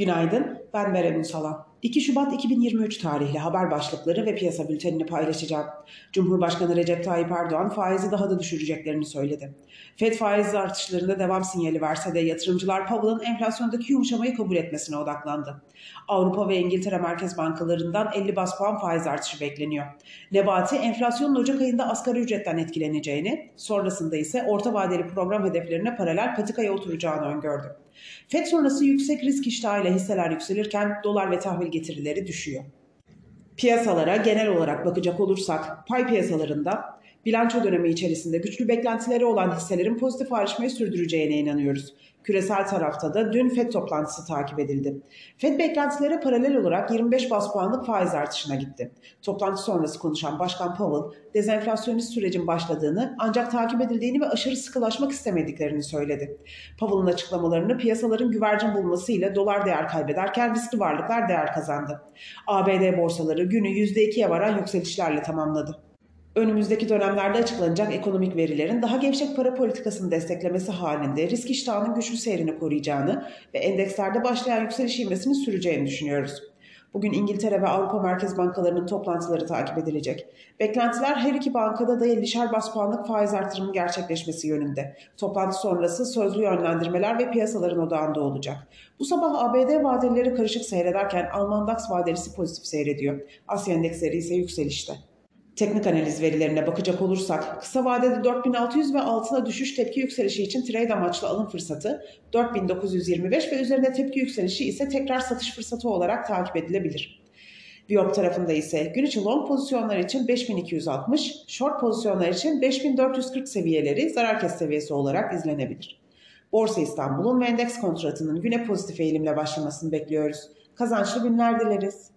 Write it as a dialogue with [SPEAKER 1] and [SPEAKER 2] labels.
[SPEAKER 1] Günaydın, ben Berem Ünsalan. 2 Şubat 2023 tarihli haber başlıkları ve piyasa bültenini paylaşacağım. Cumhurbaşkanı Recep Tayyip Erdoğan faizi daha da düşüreceklerini söyledi. Fed faiz artışlarında devam sinyali verse de yatırımcılar Powell'ın enflasyondaki yumuşamayı kabul etmesine odaklandı. Avrupa ve İngiltere Merkez Bankalarından 50 bas puan faiz artışı bekleniyor. Nebati enflasyonun Ocak ayında asgari ücretten etkileneceğini, sonrasında ise orta vadeli program hedeflerine paralel patikaya oturacağını öngördü. FED sonrası yüksek risk iştahıyla hisseler yükselirken dolar ve tahvil getirileri düşüyor. Piyasalara genel olarak bakacak olursak pay piyasalarında bilanço dönemi içerisinde güçlü beklentileri olan hisselerin pozitif ayrışmayı sürdüreceğine inanıyoruz. Küresel tarafta da dün FED toplantısı takip edildi. FED beklentilere paralel olarak 25 bas puanlık faiz artışına gitti. Toplantı sonrası konuşan Başkan Powell, dezenflasyonist sürecin başladığını ancak takip edildiğini ve aşırı sıkılaşmak istemediklerini söyledi. Powell'ın açıklamalarını piyasaların güvercin bulmasıyla dolar değer kaybederken riskli varlıklar değer kazandı. ABD borsaları günü %2'ye varan yükselişlerle tamamladı önümüzdeki dönemlerde açıklanacak ekonomik verilerin daha gevşek para politikasını desteklemesi halinde risk iştahının güçlü seyrini koruyacağını ve endekslerde başlayan yükseliş ivmesini süreceğini düşünüyoruz. Bugün İngiltere ve Avrupa Merkez Bankalarının toplantıları takip edilecek. Beklentiler her iki bankada da 50'şer bas puanlık faiz artırımının gerçekleşmesi yönünde. Toplantı sonrası sözlü yönlendirmeler ve piyasaların odağında olacak. Bu sabah ABD vadeleri karışık seyrederken Alman DAX vadelisi pozitif seyrediyor. Asya endeksleri ise yükselişte. Teknik analiz verilerine bakacak olursak kısa vadede 4600 ve altına düşüş tepki yükselişi için trade amaçlı alım fırsatı 4925 ve üzerinde tepki yükselişi ise tekrar satış fırsatı olarak takip edilebilir. Biop tarafında ise gün içi long pozisyonlar için 5260, short pozisyonlar için 5440 seviyeleri zarar kes seviyesi olarak izlenebilir. Borsa İstanbul'un ve endeks kontratının güne pozitif eğilimle başlamasını bekliyoruz. Kazançlı günler dileriz.